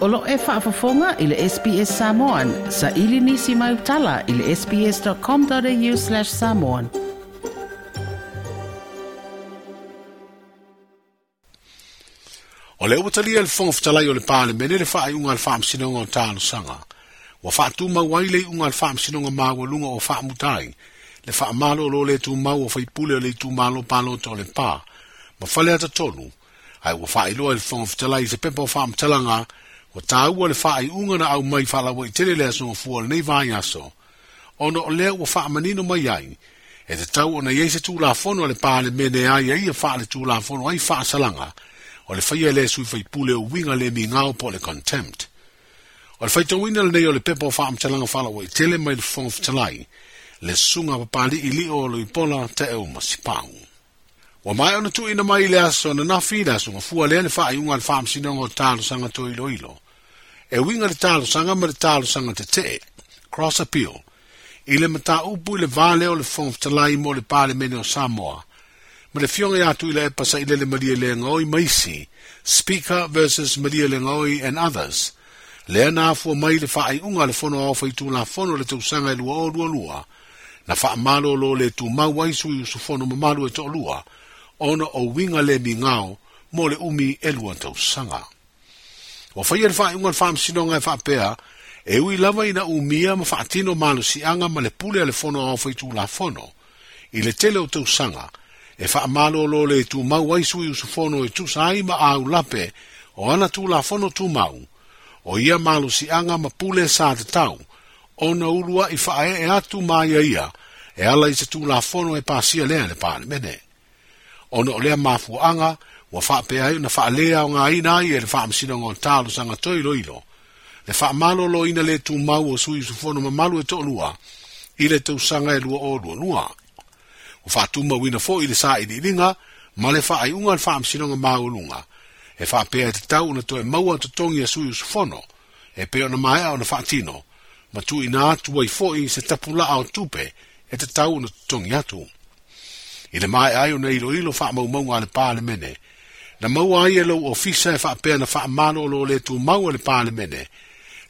Olo e whaafafonga i le SPS Samoan. Sa ili nisi mai utala i le sps.com.au slash samoan. O le umatali le fonga fitalai o le pāle mene le whaai unga le whaamsinonga o tālo sanga. Wa whaatu mawai le unga le whaamsinonga māua lunga o whaamutai. Le whaamalo lo le tu mau o whaipule o le tu malo pālo to le pā. Ma whale ata tonu. Ai wa whaailoa le fonga fitalai se pepa o whaamtalanga. Ma o tāua le whaai unga na au mai whalawa i tere lea songa fua nei vāi aso, ono o lea ua wha manino mai ai, e te tau ona yeise tū la fono le pāle mene ai ai a wha le tū la fono ai wha salanga, o le whaia le sui whai pule o winga le mi ngāo po le contempt. O le whaito wina le nei o le pepo o wha amtalanga whalawa i tele mai le fong le sunga papali i li o lo i pola te eo masipangu wa mai ona tu ina mai le aso na na fi da so fu ale ne fa i ngal fam si no talo sanga to ilo ilo e winga le talo sanga mer talo sanga te te cross appeal ile mata u bu le vale o le fon te lai mo le pale me no samoa ma le fion ya tu ile pa sa le mari le ngoi mai si speaker versus mari le ngoi and others le na fu mai le fa i ngal le fon o fa la fon le tu sanga lua o lua lua na fa malo lo le tu mau wai su su fon o malo e to lua ona o winga le ngao mo le umi elua tausaga O faia le faaiʻuga le faamasinoga e faapea e ui lava ina umia ma faatino anga ma le pule a le fono aofai tulafono i le tele o tausaga e faamalōlō le tumau ai sui usufono e tu ai ma aulape o ana tu mau o ia anga ma pule sa tatau ona ulu aʻi e atu ma ia e ala i se tulafono e pasia lea le palemene ona o lea mafuaaga ua faapea ai ona faalea o gāina ai e le faamasinoga o talosaga toi iloilo le faamalōlōina lē tumau o suiusufono mamalu e toʻalua i le tausaga e lua ōluanua ua faatumauina foʻi i le saʻiliʻiliga ma le faaiʻuga unga le faamasinoga mauluga e faapea e tatau ona toe maua totogi a suiusufono e pei ona maeʻa ona faatino ma tu ina ai foʻi i se tapula au tupe e tatau ona totogi atu i le mai ai ona iloilo faamaumauga a le palemene na maua ai e lou ofisa e faapea na faamalo o loo lē tumau a le palemene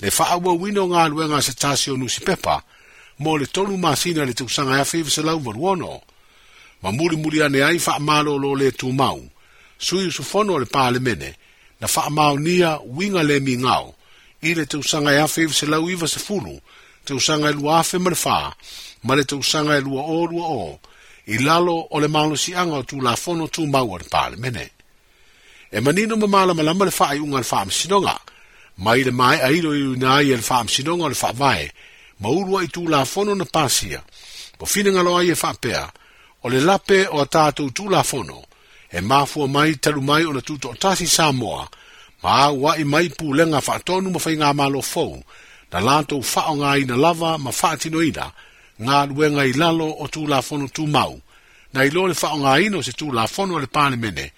le faauauina o galuega a se tasi o nusi pepa mo le tolu masina le tausaga afe i vaselaumalu ono ma mulimuli ane ai faamalo o loo lē tumau sui usufono o le palemene na faamaonia uiga lē migao i le tausaga e afe i vaselau i vasefulu tausaga e lua afe ma le fā ma le tausaga e lua ō lua ō i lalo o le malosiaga o tulafono tumau e e o le palemene e manino ma malamalama le faaiʻuga unga le faamasinoga ma i le maeʻailo i luina ai e le faamasinoga o le faavae ma ulu ai tulafono na pasia po finagalo ai e faapea o le lape o a tatou tulafono e mafua mai talu mai o tutoʻatasi sa moa ma auaʻi mai lenga pulega faatonu ma faigā malo fou na i na lava ma faatinoina ngā luenga i lalo o tū la fono tū mau. Na ilo le whao ngā ino se tū la fono le pāne mene.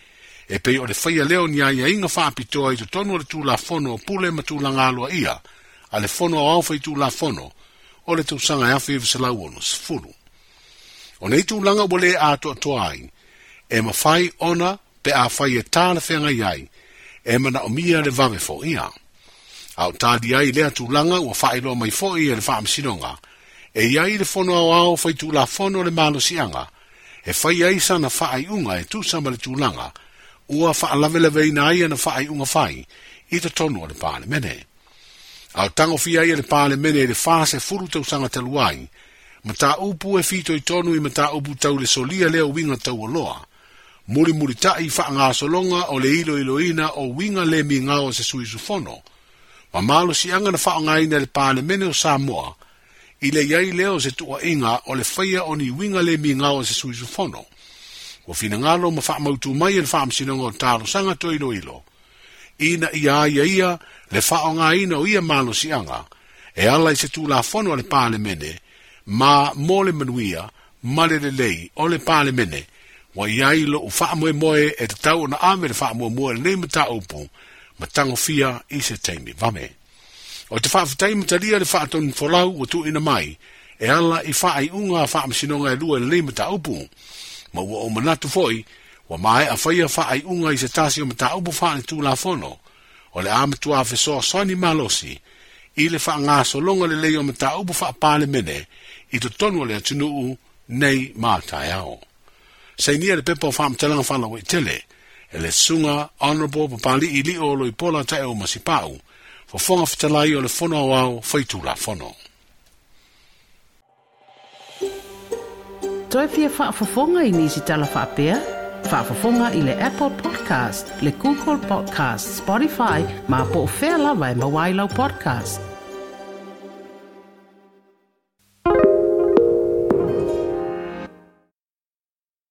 E pei o le whaia leo ni aia inga whaapitoa i to tonu le tū la fono o pule ma tū langa alua ia. ale le fono o aufa i tū la fono. O le tū sanga e afi se lau ono, se furu. O nei tū langa wale a tō to ai. E ma whai ona pe a whai e tāna whenga iai. E mana o mia le vame fo ia. Au tādi ai lea tū langa ua whaelo mai fo ia e le whaamsinonga. E e iai le fono au au fai tu la fono le malo sianga, e fai ai sana fai unga e tu sama le tūlanga, ua fai alawe le veina ai ana fai unga fai, i te tonu o le pāle mene. Au tango fi ai le pāle mene e le fāse furu tau sanga telu ai, ma tā upu e fito i tonu i ma tā upu tau le solia leo winga tau aloa, muri muri tai fa nga solonga o le ilo iloina o winga le mi ngao se sui sufono, ma malo si angana fa ngaina le pāle mene o Samoa, moa, i le iai lea o se tuuaʻiga o le faia o ni uiga le mi ngao se sui suisufono ua finagalo ma faamautū mai e le faamasinoga o talosaga toiloilo ina ia ia ia le faaaogāina o ia malosiaga e ala i se tulafono a le palemene ma mo le manuia ma le lelei o le palemene ua iai loʻu faamoemoe e tau ona ame le faamuamua le matāupu ma tagofia i se taimi vame O te whaaftai matalia le whaatonu wholau o tu ina mai, e ala i whaai unga a whaamsinonga e lua le lima ta upu, ma ua o manatu foi, wa mai a whaia whaai unga i se tasi o mata upu whaane tu la fono, o le amatua a fesoa soani malosi, i le whaanga solonga le leo mata upu whaapale mene, i to tonu le atunuu nei mātai ao. Seinia le pepa o whaamtalanga whanau i e tele, e le sunga honorable papali i li o loi pola tae o masipau, fo fonga fitalai o le fono au au faitu la fono. Toi fia whaafafonga i nisi tala whaapea? Whaafafonga i le Apple Podcast, le Google Podcast, Spotify, ma po o fea lawa e mawailau podcast.